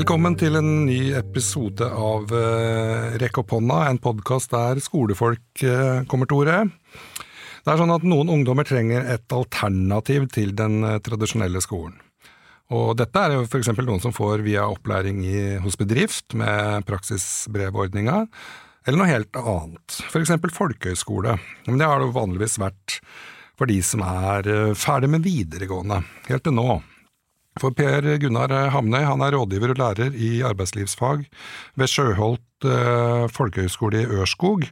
Velkommen til en ny episode av uh, Rekk opp hånda, en podkast der skolefolk uh, kommer til orde. Det er sånn at Noen ungdommer trenger et alternativ til den uh, tradisjonelle skolen. Og Dette er jo f.eks. noen som får via opplæring i, hos bedrift med praksisbrevordninga, eller noe helt annet. F.eks. folkehøyskole. Men det har det vanligvis vært for de som er ferdig med videregående, helt til nå. For Per Gunnar Hamnøy han er rådgiver og lærer i arbeidslivsfag ved Sjøholt eh, folkehøgskole i Ørskog,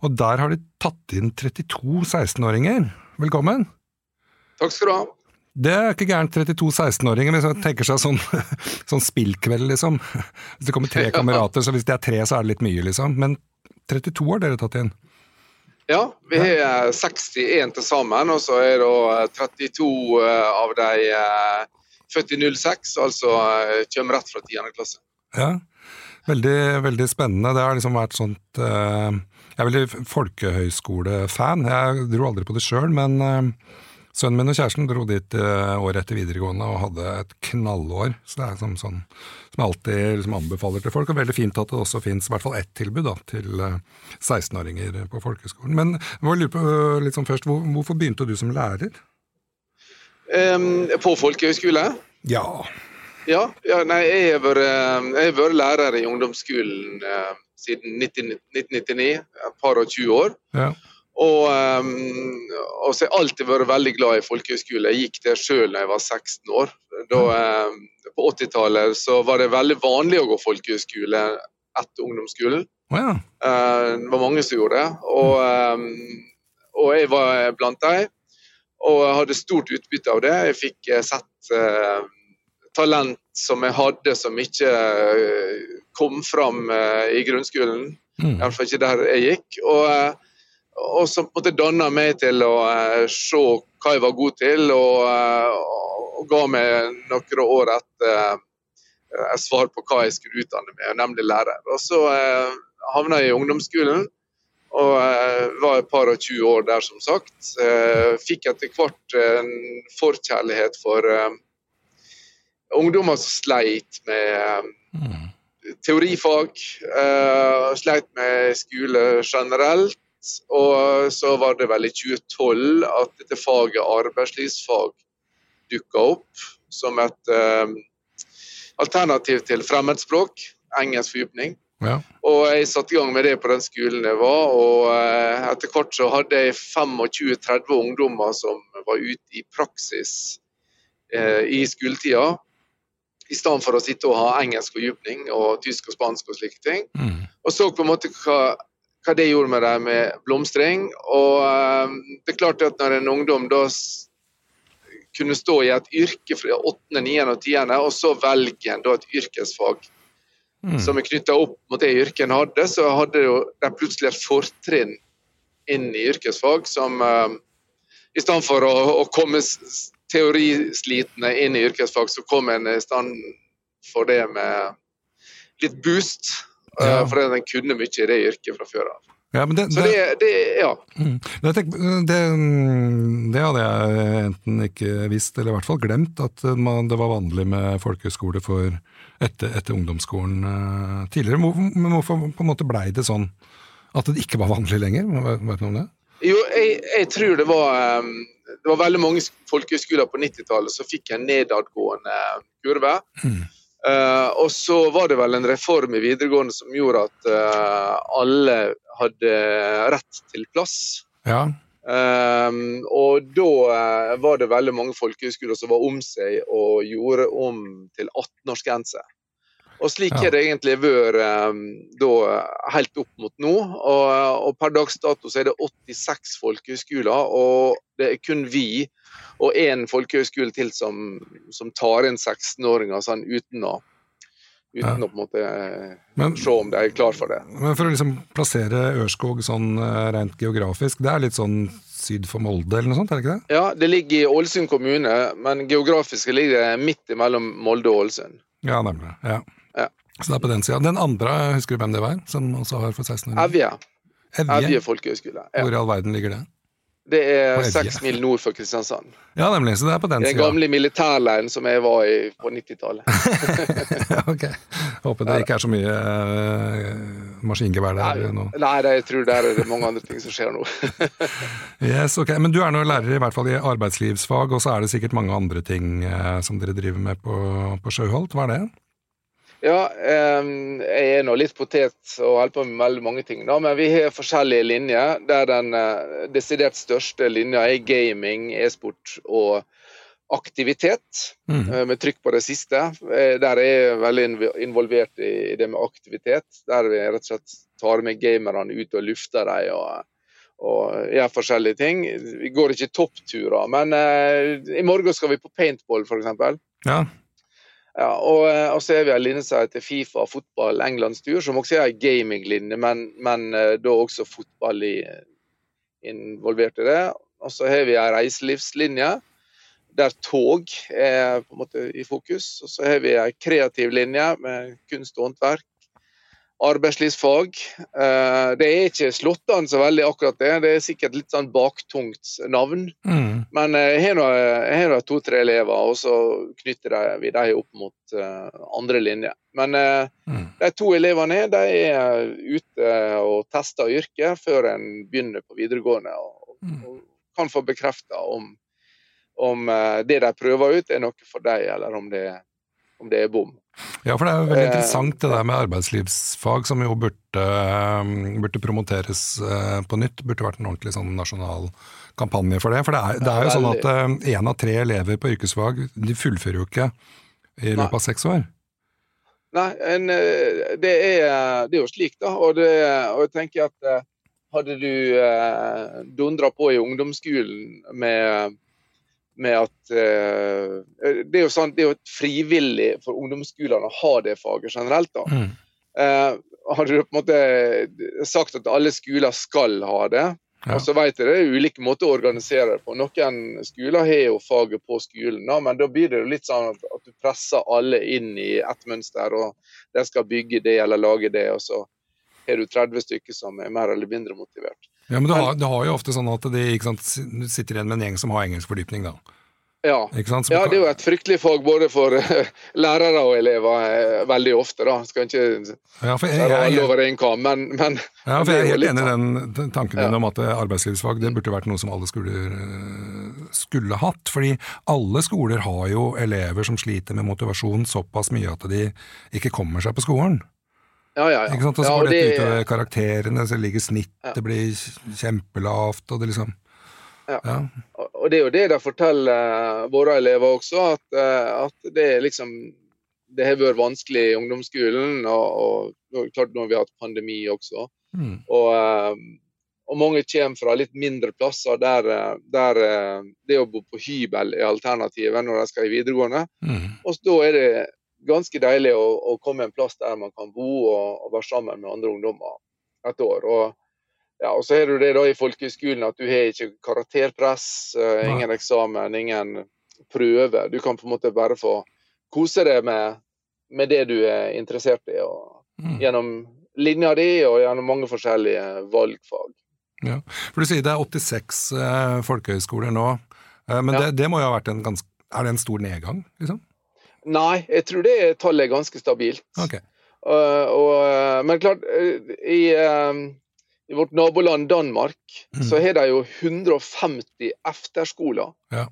og der har de tatt inn 32 16-åringer. Velkommen! Takk skal du ha. Det er ikke gærent, 32 16-åringer, hvis man tenker seg sånn, sånn spillkveld, liksom. Hvis det kommer tre kamerater, så hvis det er tre, så er det litt mye, liksom. Men 32 har dere tatt inn? Ja, vi har 61 til sammen, og så er det 32 av de født i 06, altså eh, kommer rett fra 10. klasse. Ja, veldig, veldig spennende. Det har liksom vært sånt uh, Jeg er veldig folkehøyskolefan. Jeg dro aldri på det sjøl, men uh, sønnen min og kjæresten dro dit året etter videregående og hadde et knallår. Så det er som, sånn, som jeg alltid liksom anbefaler til folk. Og veldig fint at det også fins i hvert fall ett tilbud da, til 16-åringer på folkehøyskolen. Men jeg må lurer på sånn først, hvor, hvorfor begynte du som lærer? Um, på folkehøyskole? Ja. Ja, ja nei, jeg har vært, vært lærer i ungdomsskolen uh, siden 19, 1999, et par og 20 år. Ja. Og, um, og så har jeg alltid vært veldig glad i folkehøyskole. Jeg gikk der sjøl da jeg var 16 år. Da, um, på 80-tallet så var det veldig vanlig å gå folkehøyskole etter ungdomsskolen. Ja. uh, det var mange som gjorde det. Og, og jeg var blant dem. Og jeg hadde stort utbytte av det. Jeg fikk eh, sett eh, talent som jeg hadde som ikke uh, kom fram eh, i grunnskolen. Mm. Iallfall ikke der jeg gikk. Og, og som på en måte danna meg til å se hva jeg var god til, og, og ga meg noen år etter et svar på hva jeg skulle utdanne meg, nemlig lærer. Og så havna jeg i ungdomsskolen. Og var et par og 20 år der, som sagt. Uh, fikk etter hvert en forkjærlighet for uh, ungdommer som sleit med mm. teorifag. sleit med skole generelt. Og så var det vel i 2012 at dette faget arbeidslivsfag dukka opp som et alternativ til fremmedspråk, engelsk fordypning. Ja. Og jeg satte i gang med det på den skolen jeg var. Og eh, etter hvert så hadde jeg 25-30 ungdommer som var ute i praksis eh, i skoletida. I stedet for å sitte og ha engelsk fordypning og tysk og spansk og slike ting. Mm. Og så på en måte hva, hva det gjorde med dem med blomstring. Og eh, det er klart at når en ungdom da kunne stå i et yrke fra 8., 9. og 10., og så velger en da et yrkesfag mm. som er knytta opp mot det yrket en hadde, så hadde jo de plutselig et fortrinn inn i yrkesfag som uh, I stedet for å, å komme teorislitne inn i yrkesfag, så kom en i stand for det med litt boost. Uh, ja. Fordi en kunne mye i det yrket fra før av. Ja, det, så det, det ja. Mm. Det, det, det, hadde jeg enten ikke visst, eller i hvert fall glemt, at man, det var vanlig med folkehøyskole for etter, etter ungdomsskolen uh, tidligere. Men hvorfor på en måte blei det sånn at det ikke var vanlig lenger? Vet du om det? Jo, jeg, jeg tror det var um, Det var veldig mange folkehøyskoler på 90-tallet som fikk en nedadgående kurve. Mm. Uh, og så var det vel en reform i videregående som gjorde at uh, alle hadde rett til plass. Ja. Um, og da uh, var det veldig mange folkehøyskoler som var om seg og gjorde om til 18-årsgrense. Og slik har ja. det egentlig vært um, da, helt opp mot nå. Og, og per dags dato så er det 86 folkehøyskoler, og det er kun vi og én folkehøyskole til som, som tar inn 16-åringer sånn uten å uten ja. å på en måte men, se om de er klar for det. Men For å liksom plassere Ørskog sånn eh, rent geografisk, det er litt sånn syd for Molde eller noe sånt, er det ikke det? Ja, det ligger i Ålesund kommune, men geografisk ligger det midt mellom Molde og Ålesund. Ja, nemlig. Ja. ja. Så det er på den sida. Den andre, husker du hvem det var? Som også har for 16 år? Evje, Evje folkehøgskole. Ja. Hvor i all verden ligger det? Det er seks mil nord for Kristiansand. Ja, nemlig. Så det er på den. Den gamle militærleiren som jeg var i på 90-tallet. ok. Håper det ikke er så mye uh, maskingevær der nei, nå. Nei, jeg tror der er det mange andre ting som skjer nå. yes, ok. Men du er nå lærer i hvert fall i arbeidslivsfag, og så er det sikkert mange andre ting uh, som dere driver med på, på Sjøholt. Hva er det? Ja, jeg er nå litt potet og holder på med veldig mange ting. Da, men vi har forskjellige linjer. Der den eh, desidert største linja er gaming, e-sport og aktivitet. Mm. Eh, med trykk på det siste. Eh, der er jeg veldig involvert i det med aktivitet. Der vi rett og slett tar med gamerne ut og lufter dem. og og gjør forskjellige ting. Vi går ikke toppturer, men i morgen skal vi på paintball, f.eks. Ja. Ja, og, eh, og, så er vi en linje som heter Fifa fotball Englandstur, som også er en gaminglinje, men, men eh, da også fotball i, involvert i det. Og så har vi en reiselivslinje der tog er på en måte i fokus. Og så har vi en kreativ linje med kunst og håndverk arbeidslivsfag. Eh, det er ikke slått an så veldig akkurat det. Det er sikkert litt sånn baktungt navn. Mm. Men eh, jeg har nå to-tre elever, og så knytter vi dem opp mot eh, andre linjer. Men mm. de to elevene de er ute og tester yrket før en begynner på videregående. Og, mm. og kan få bekrefta om, om, det de prøver ut, er noe for dem, eller om det, om det er bom. Ja, for det er jo veldig interessant det der med arbeidslivsfag, som jo burde, um, burde promoteres uh, på nytt. Burde vært en ordentlig sånn nasjonal kampanje for det. For det er, det er jo sånn at én av tre elever på yrkesfag de fullfører jo ikke i løpet av seks år. Nei, en, det, er, det, er, jo slik, da. Og, det, og jeg tenker at hadde du eh, dundra på i ungdomsskolen med med at uh, det, er jo sånn, det er jo frivillig for ungdomsskolene å ha det faget generelt. da. Mm. Eh, hadde du på en måte sagt at alle skoler skal ha det, ja. og så vet jeg det er ulike måter å organisere det på. Noen skoler har jo faget på skolen, da, men da blir det jo litt sånn at, at du presser alle inn i ett mønster, og de skal bygge det eller lage det. og så har du 30 stykker som er mer eller mindre motivert. Ja, Men du har, du har jo ofte sånn at de sant, sitter igjen med en gjeng som har engelskfordypning, da. Ja. ja, det er jo et fryktelig fag både for uh, lærere og elever uh, veldig ofte. da. Skal ikke ja, jeg, jeg, jeg, over kam, men, men Ja, jeg er helt enig i den, den tanken din ja. om at arbeidslivsfag det burde vært noe som alle skoler skulle hatt. Fordi alle skoler har jo elever som sliter med motivasjon såpass mye at de ikke kommer seg på skolen. Ja, ja, ja. Ikke sant? Og så går ja, dette utover karakterene, så ligger snittet ja. blir kjempelavt, og det liksom ja. ja. Og det er jo det de forteller våre elever også, at, eh, at det er liksom det har vært vanskelig i ungdomsskolen, og, og klart nå har vi hatt pandemi også. Mm. Og, eh, og, mange kommer fra litt mindre plasser der, der det å bo på hybel er alternativet når de skal i videregående. Mm. Og da er det ganske deilig å, å, komme en plass der man kan bo og, og være sammen med andre ungdommer et år. Og, ja, og så er det det da i folkehøyskolen at du har ikke karakterpress, uh, ingen eksamen, ingen prøve. Du kan på en måte bare få kose deg med, med det du er interessert i. Mm. Gjennom linja di og gjennom mange forskjellige valgfag. Ja, for Du sier det er 86 eh, folkehøyskoler nå, eh, men ja. det, det, må jo ha vært en ganske Er det en stor nedgang? liksom? Nei, jeg tror det tallet er ganske stabilt. Okay. Uh, og, eh, men klart, i, uh, i, vårt naboland Danmark mm. så har de jo 150 efterskoler ja.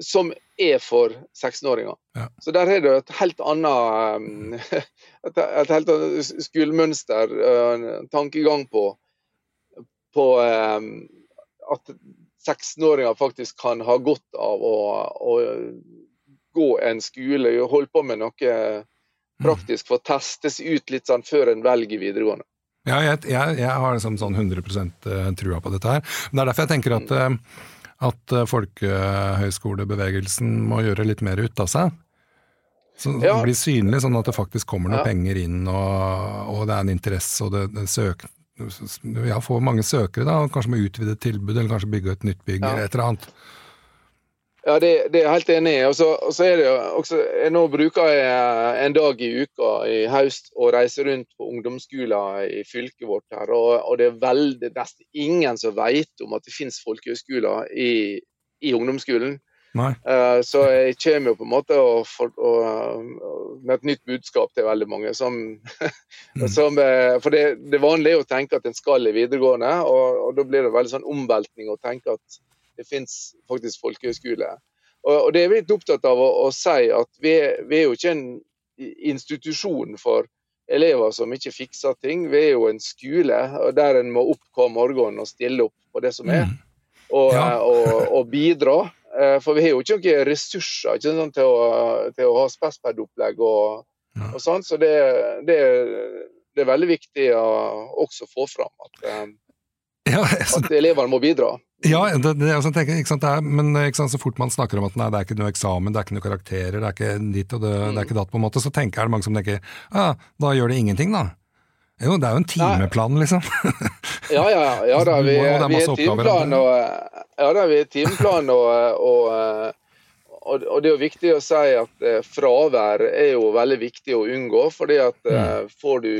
som er for 16-åringer. Ja. Så der har du et helt annet um, et, et, helt annet skolemønster, en tankegang på, på at 16-åringer faktisk kan ha godt av å, å gå en skole, holde på med noe praktisk, få testes ut litt sånn før en velger videregående. Ja, jeg, jeg, jeg har liksom sånn 100 eh, trua på dette her. Men Det er derfor jeg tenker at, mm. at eh, folkehøyskolebevegelsen må gjøre litt mer ut av seg. Så ja. blir synlig, sånn at det faktisk kommer noen ja. penger inn, og, og, det er en interesse, og det, det søk, ja, får mange søkere, da, kanskje må utvide tilbud, eller kanskje bygge et nytt bygg, ja. eller et eller annet. Ja, det, det, er jeg helt enig i. Og så, er det også, Nå bruker jeg en dag i uka i høst å reise rundt på ungdomsskoler i fylket vårt. her, og, og det er veldig, nesten ingen som vet om at det finnes folkehøyskoler i, i ungdomsskolen. Uh, så jeg kommer jo på en måte og, og, med et nytt budskap til veldig mange. Som, mm. som, eh, for det, det vanlige er å tenke at en skal i videregående, og, og da blir det veldig sånn omveltning å tenke at det fins faktisk folkehøyskole. Og, og, det er vi litt opptatt av å, å si at vi vi er, jo ikke en institusjon for elever som ikke fikser ting. Vi er jo en skole der en må opp hver morgen og stille opp på det som er, mm. og, ja. og, og, bidra. Eh, for vi har jo ikke noen ressurser ikke sånn, til, å, til, å, ha spesped-opplegg og, og sånn, så det, det, det, er veldig viktig å også få fram at, eh, ja, at elevene må bidra. Ja, det, det, altså, tenker, sant, det er, men sant, så fort man snakker om at nei, det er ikke noe eksamen, det er ikke noe karakterer, det er ikke ditt og det, mm. det er ikke datt, på en måte, så tenker er det mange som tenker ja, da gjør det ingenting, da. Jo, det er jo en timeplan, liksom. ja, ja, ja da, vi, vi er timeplan og, ja, da, vi er timeplan og, og, og, og, det er jo viktig å si at eh, fravær er jo veldig viktig å unngå, fordi at mm. Eh, får du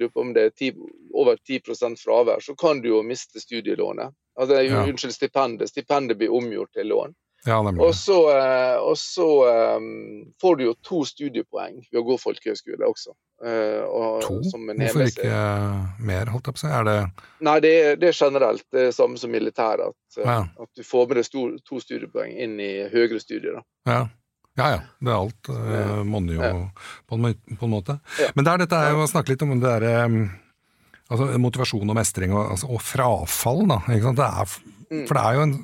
eh, om det er 10, over 10% fravær, så kan du jo miste studielånet. Altså, ja. Unnskyld, stipendet. Stipendet blir omgjort til lån. Ja, og så, eh, og så um, får du jo to studiepoeng ved å gå folkehøyskole også. Uh, og, to? Hvorfor ikke mer, holdt jeg på å si? Er det Nei, det er, det er generelt det er samme som militæret. At, ja. at, du får med deg to studiepoeng inn i høyere studier. Da. Ja. Ja ja, det er alt uh, monner jo ja. på, en, på, en, måte. Ja. Men det er dette er jo å snakke litt om det derre um, altså, motivasjon og mestring og, altså, og frafall, da. Det er, mm. for det er jo en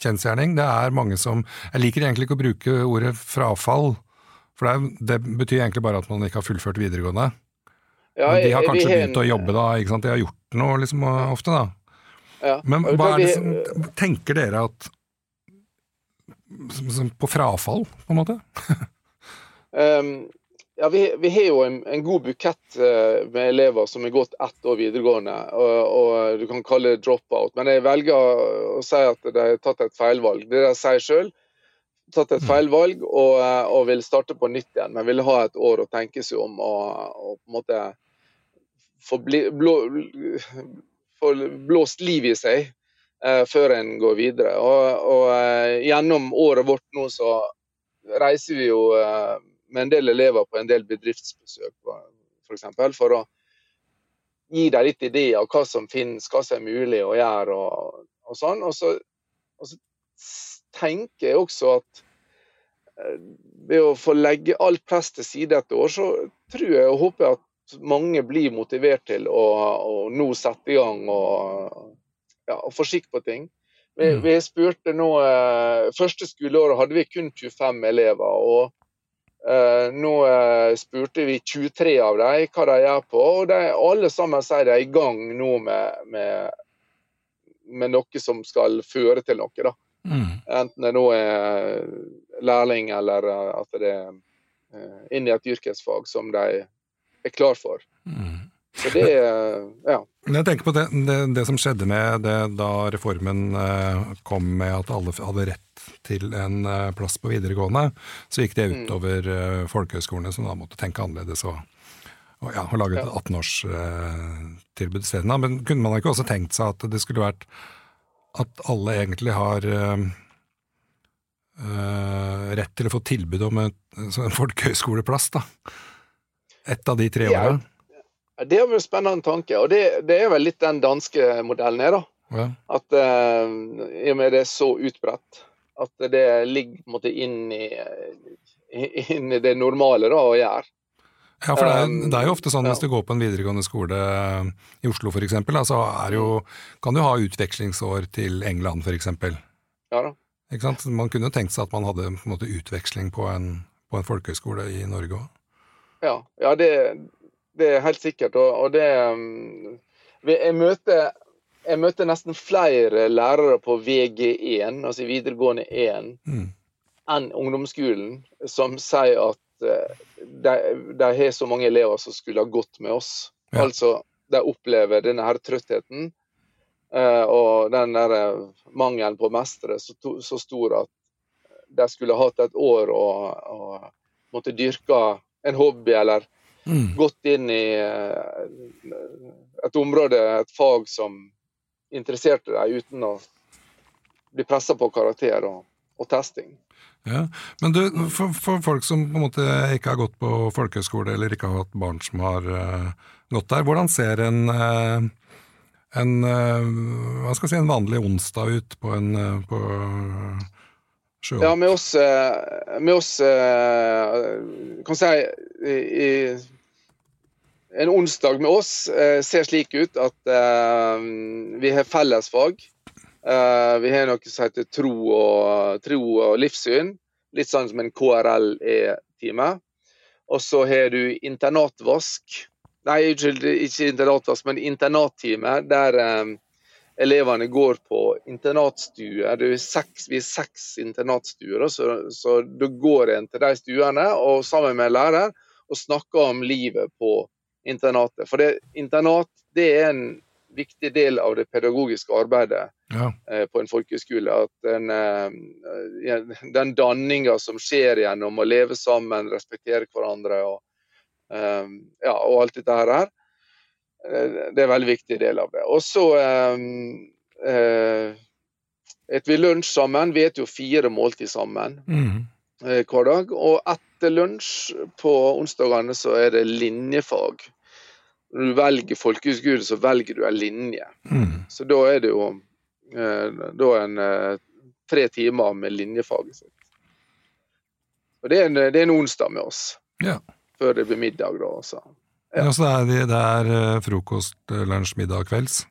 kjensgjerning. Det er mange som Jeg liker egentlig ikke å bruke ordet frafall, for det, er, det betyr egentlig bare at man ikke har fullført videregående. Ja, Men de har kanskje begynt å jobbe da, ikke sant? de har gjort noe liksom ofte, da. Ja. Men hva er det som Tenker dere at På frafall, på en måte? um, Ja, vi, vi, har jo en, en god bukett uh, med elever som har gått ett år videregående. Og, og, Du kan kalle det drop-out, men jeg velger å si at de har tatt et feilvalg. Det de sier sjøl. Tatt et mm. feilvalg og, uh, og, vil starte på nytt igjen, men vil ha et år å tenke seg om og, og på en måte få, bli, blå, blå, blåst liv i seg før en går videre. Og, Gjennom året vårt nå så reiser vi jo med en del elever på en del bedriftsbesøk. For, eksempel, for å gi dem litt ideer av hva som finnes, hva som er mulig å gjøre. og, og sånn. Og så, og så, tenker jeg også at eh, ved å få legge alt press til side et år, så tror jeg og håper jeg at mange blir motivert til å, å nå sette i gang og, ja, og få skikk på ting. Vi, mm. vi spurte nå, eh, Første skoleåret hadde vi kun 25 elever. og Uh, nå uh, spurte vi 23 av dem hva de gjør på, og de, alle sammen sier de er i gang nå med, med, med, noe som skal føre til noe. da. Mm. Enten det nå er lærling eller at det er inn i et yrkesfag som de er klar for. Mm. Så det, ja. Jeg tenker på det, det, det som skjedde med det da reformen kom med at alle hadde rett til en eh, plass på videregående, så gikk det mm. utover mm. folkehøyskolene, som da måtte tenke annerledes og, og, ja, og lage et 18-årstilbud isteden. Men kunne man ikke også tenkt seg at det skulle vært at alle egentlig har uh, rett til å få tilbud om et, en folkehøyskoleplass, da? Et av de tre åra? Det jo en spennende tanke, og det, det, er vel litt den danske modellen er, da. Ja. At uh, i og med det er så utbredt, at det ligger på en måte inn i, inn i det normale da, å gjøre. Ja, for det er, um, det er, jo ofte sånn hvis du går på en videregående skole i Oslo f.eks., så er jo, kan du ha utvekslingsår til England f.eks. Ja da. Ikke sant? Man kunne tenkt seg at man hadde på en måte, utveksling på en, på en folkehøyskole i Norge òg. Ja, ja det, det, er helt sikkert. Og, og det um, Jeg møter jeg møter nesten flere lærere på VG1, altså videregående 1, mm. enn ungdomsskolen, som sier at uh, de, de, har så mange elever som skulle ha gått med oss. Ja. Altså, de opplever denne her trøttheten. Uh, og den der eh, mangelen på mestere så, så, stor at de skulle hatt et år og, og måtte dyrke en hobby eller mm. gått inn i uh, et område, et fag som interesserte deg, uten å bli pressa på karakter og, og testing. Ja, Men du, for, for, folk som på en måte ikke har gått på folkehøyskole, eller ikke har hatt barn som har uh, gått der, hvordan ser en uh, en, eh, hva skal jeg si, en vanlig onsdag ut på en eh, på sjøen? Ja, med oss, eh, med oss kan si i, En onsdag med oss ser slik ut at vi har fellesfag. vi har noe som heter tro og, tro og livssyn. Litt sånn som en KRL-time. Og så har du internatvask. Nei, unnskyld, ikke internatvask, men internattime. Der elevene går på internatstuer. Det er seks, vi er seks internatstuer, så, så da går en til de stuene og sammen med lærer og snakker om livet på internatet. For det, internat det er en viktig del av det pedagogiske arbeidet ja. eh, på en folkehøyskole. At den, eh, den danninga som skjer gjennom å leve sammen, respektere hverandre og eh, ja, og alt dette her. Eh, det er en veldig viktig del av det. Og så ehm, eh, etter vi lunsj sammen. Vi spiser jo fire måltid sammen mm. Eh, hver dag. Og etter lunsj på onsdagene så er det linjefag. Når du velger folkehøyskole, så velger du en linje. Mm. Så da er det jo da en tre timer med linjefaget sitt. Og det er en, det er en onsdag med oss. Ja før det blir middag, da. Så, ja. så det er, det er uh, frokost, uh, lunsj, middag, kvelds?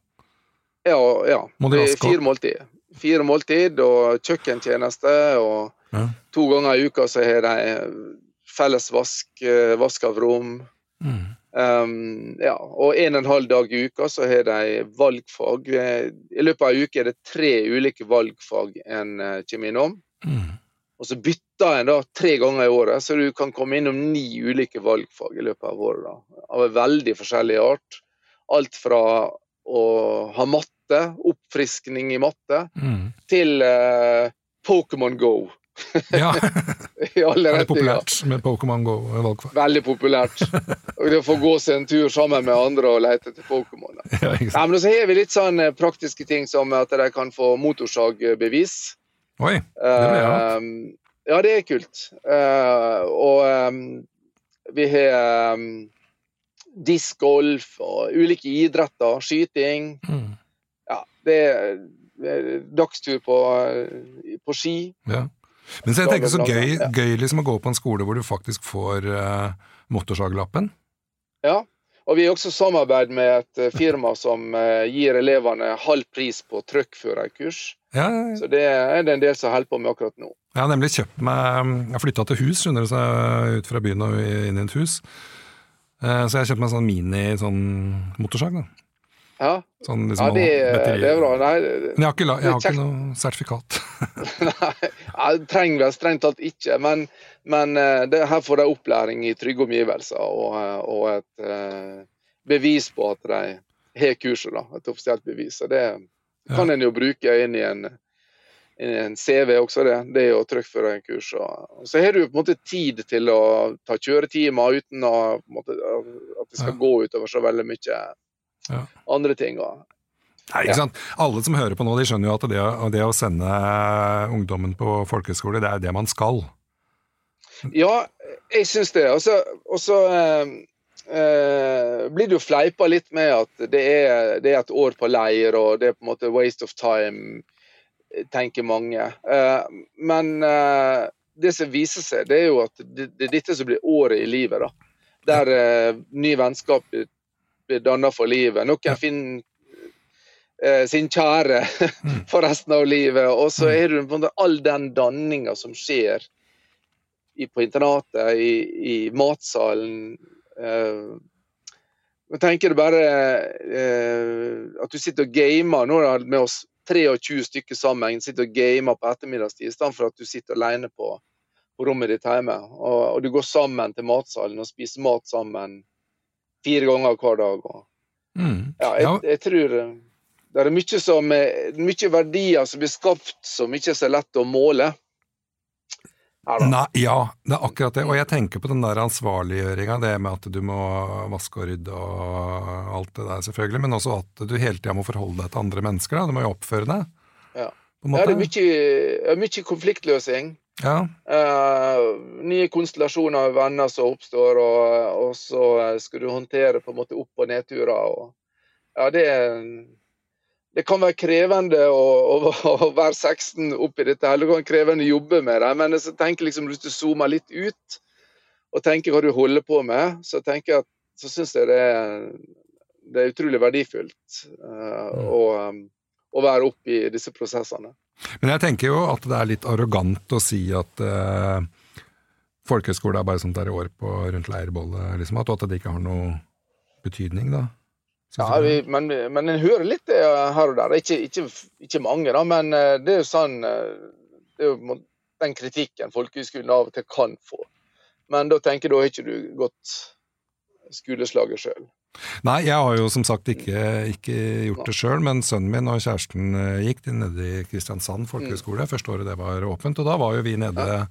Ja. ja. Det fire måltid. Fire måltid og kjøkkentjeneste. Og ja. to ganger i uka så har de felles vask, vask av rom. Mm. Um, ja, og en og en halv dag i uka så har de valgfag. I løpet av ei uke er det tre ulike valgfag en kommer innom. Mm. Og så bytter en da tre ganger i året, så du kan komme innom ni ulike valgfag i løpet av året. da, Av en veldig forskjellig art. Alt fra å ha matte, oppfriskning i matte, mm. til eh, Pokémon Go. ja. I alle er det populært med Pokémon Go-valgfag? Veldig populært. Og det å få gå seg en tur sammen med andre og lete etter Pokémon. Ja, ja, men så har vi litt sånn eh, praktiske ting som at de kan få motorsagbevis. Oi, det blir ja. Uh, ja, det er kult. Uh, og um, vi har um, discgolf og ulike idretter, skyting. Mm. Ja, det er, dagstur på, på ski. Ja. Men så jeg tenker så gøy, gøy liksom å gå på en skole hvor du faktisk får uh, motorsaglappen. Ja, og vi har også samarbeid med et eh, firma som uh, gir elevene halv pris på truckførerkurs. Ja, ja, ja. Så det er det en del som holder på med akkurat nå. Jeg har nemlig kjøpt meg Jeg flytta til hus, skjønner du, så ut fra byen og inn i et hus. Uh, så jeg har kjøpt meg sånn mini sånn motorsag. da. Ja, sånn, liksom, ja det, det, er bra. Nei, men jeg har ikke, jeg har ikke noe sertifikat. Nei, jeg trenger vel strengt tatt ikke, men, men det, her får de opplæring i trygge omgivelser og, og et uh, bevis på at de har kurset. da, Et offisielt bevis. og Det kan en jo bruke inn i en, inn i en CV også, det. Det er jo trykkføre en kurs. Og, så har du på en måte tid til å ta kjøretimer uten å, måte, at det skal ja. gå utover så veldig mye ja. andre ting. Og, Nei, ikke sant? Alle som hører på nå, de skjønner jo at det, det å sende ungdommen på folkehøyskole, det er det man skal. Ja, jeg syns det. Og så eh, eh, blir det jo fleipa litt med at det er, det er, et år på leir, og det er på en måte waste of time, tenker mange. Eh, men eh, det som viser seg, det er jo at det, det, er dette som blir året i livet. da. Der eh, ny vennskap blir dannet for livet. Noen finner sin kjære mm. for resten av livet. Og så mm. er det på all den danninga som skjer i, på internatet, i, i matsalen. Eh, jeg tenker det bare eh, at du sitter og gamer. Nå det med oss 23 stykker sammen sitter og gamer på ettermiddagstid, i stedet for at du sitter alene på, på rommet ditt hjemme. Og, og, du går sammen til matsalen og spiser mat sammen fire ganger hver dag. Og, mm. ja, jeg, jeg, tror det er mye, som, mye verdier som blir skapt som ikke er så lett å måle. Nei, ja, det er akkurat det. Og jeg tenker på den der ansvarliggjøringa, det med at du må vaske og rydde og alt det der, selvfølgelig, men også at du hele tida må forholde deg til andre mennesker. Da. Du må jo oppføre deg. Ja, ja det er mye, mye konfliktløsing. Ja. Uh, nye konstellasjoner av venner som oppstår, og, og, så skal du håndtere på en måte opp- og nedturer. Og, ja, det er det kan være krevende å, å, å være 16 oppi dette. eller Det kan være krevende å jobbe med det. Men jeg tenker liksom, hvis du zoomer litt ut og tenker hva du holder på med, så jeg at, så syns jeg det er, det er, utrolig verdifullt uh, å, um, å, være oppi disse prosessene. Men jeg tenker jo at det er litt arrogant å si at uh, folkehøyskole er bare sånt der i år på rundt leirbollet, liksom, at det ikke har noe betydning, da? Ja, vi, men, men en hører litt det her og der. Ikke, ikke, ikke, mange, da, men eh, det er jo sånn eh, Det er jo den kritikken folkehøyskolen av og til kan få. Men da tenker jeg da har ikke du gått skoleslaget sjøl. Nei, jeg har jo som sagt ikke, ikke gjort det sjøl, men sønnen min og kjæresten eh, gikk de nede i Kristiansand folkehøgskole. Mm. Første året det var åpent, og da var jo vi nede ja.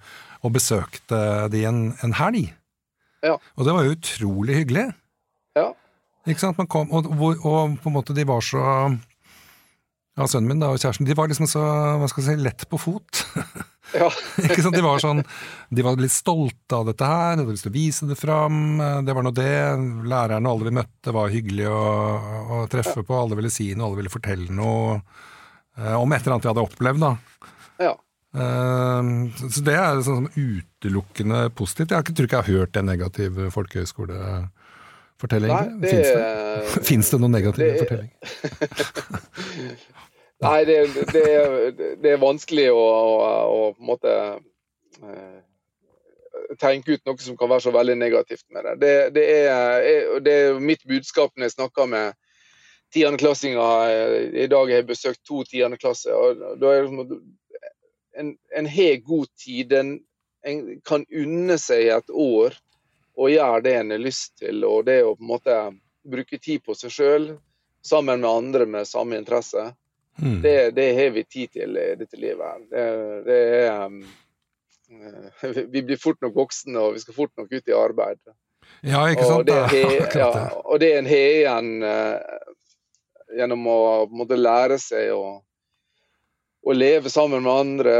og besøkte de en, en helg. Ja. Og det var jo utrolig hyggelig. Ikke sant? Man kom, og, og, og, på en måte de var så ja, Sønnen min da, og kjæresten de var liksom så hva skal jeg si, lett på fot. Ja. ikke sant? De var sånn, de var litt stolte av dette her, de hadde lyst til å vise det fram. Det var nå det. Lærerne alle vi møtte var hyggelige å, å treffe på. Alle ville si noe, alle ville fortelle noe eh, om et eller annet vi hadde opplevd. da. Ja. Uh, så det er sånn utelukkende positivt. Jeg tror ikke jeg har hørt en negativ folkehøyskole fortellinger? Det, Fins det? Det noen negative det, fortellinger? Nei, det, det, det, er vanskelig å, å, å på en måte uh, tenke ut noe som kan være så veldig negativt med det. Det, er, det er mitt budskap når jeg snakker med tiendeklassinger. I dag har jeg besøkt to tiendeklasser. En, en har god tid. En, en kan unne seg et år og gjøre det en har lyst til. Og det å på en måte bruke tid på seg sjøl sammen med andre med samme interesse, mm. det, det, har vi tid til i dette livet. Det, det er, um, vi blir fort nok voksne, og vi skal fort nok ut i arbeid. Ja, ikke sant? Og det, he, ja, og det en har igjen uh, gjennom å måtte lære seg å, å leve sammen med andre,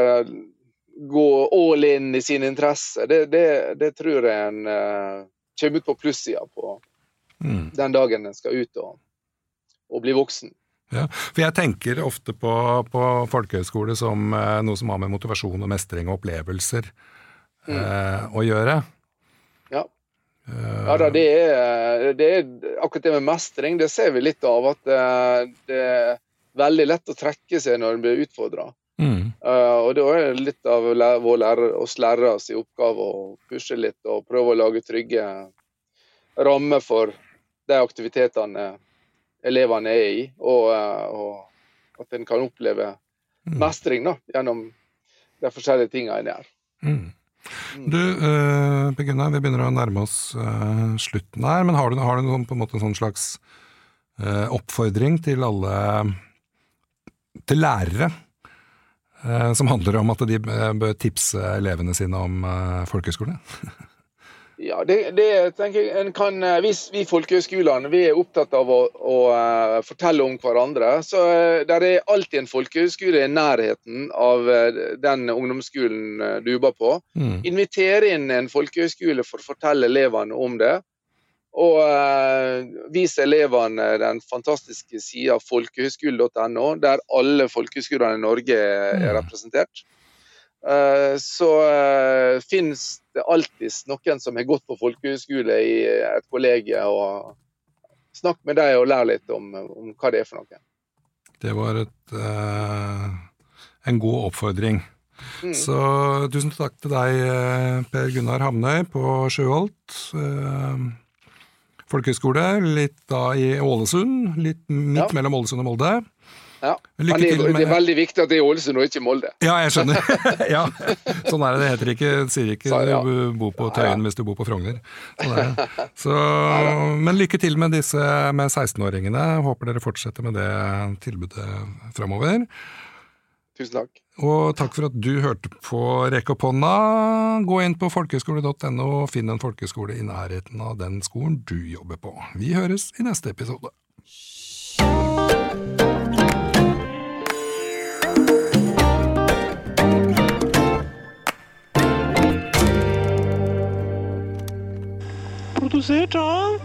gå all in i sine interesser, det, det, det tror jeg en uh, kommer ut på plussida på mm. den dagen en skal ut og, og, bli voksen. Ja, for Jeg tenker ofte på, på folkehøyskole som uh, noe som har med motivasjon og mestring og opplevelser mm. uh, å gjøre. Ja. Ja da, det er, det er, akkurat det med mestring, det ser vi litt av. At det er veldig lett å trekke seg når en blir utfordra. Mm. Uh, og da er det litt av vår lærer, oss lærere sin oppgave å pushe litt og prøve å lage trygge rammer for de aktivitetene elevene er i, og, uh, og at en kan oppleve mm. mestring da, gjennom de forskjellige tingene en gjør. Mm. mm. Du, uh, vi begynner å nærme oss uh, slutten her, men har du, har du noen, på en måte en sånn slags oppfordring til alle til lærere Eh, som handler om at de eh, bør tipse elevene sine om eh, folkehøyskole? ja, det, det, tenker jeg en kan, Hvis vi folkehøyskolene vi er opptatt av å, å fortelle om hverandre, så der er alltid en folkehøyskole i nærheten av den ungdomsskolen du jobber på. Mm. Inviter inn en folkehøyskole for å fortelle elevene om det. Og uh, vis elevene den fantastiske sida folkehøyskole.no, der alle folkehøyskolene i Norge er mm. representert. Uh, så uh, finnes det alltids noen som har gått på folkehøyskole i et kollegium, og Snakk med dem og lær litt om, om, hva det er for noe. Det var et, en god oppfordring. Mm. Så tusen takk til deg, Per Gunnar Hamnøy på Sjøholt folkehøyskole, litt da i Ålesund, litt midt ja. mellom Ålesund og Molde. Ja. Men det, med- det er veldig viktig at det er Ålesund og ikke Molde. Ja, jeg skjønner. ja, Sånn er det. Det heter ikke, sier ikke Så, ja. du bor på Tøyen hvis du bor på Frogner. Sånn. Så, men lykke til med disse med 16-åringene. Håper dere fortsetter med det tilbudet framover. Tusen takk. Og takk for at du hørte på Rekk opp hånda. Gå inn på folkehøyskole.no og finn en folkehøyskole i nærheten av den skolen du jobber på. Vi høres i neste episode. Produsert av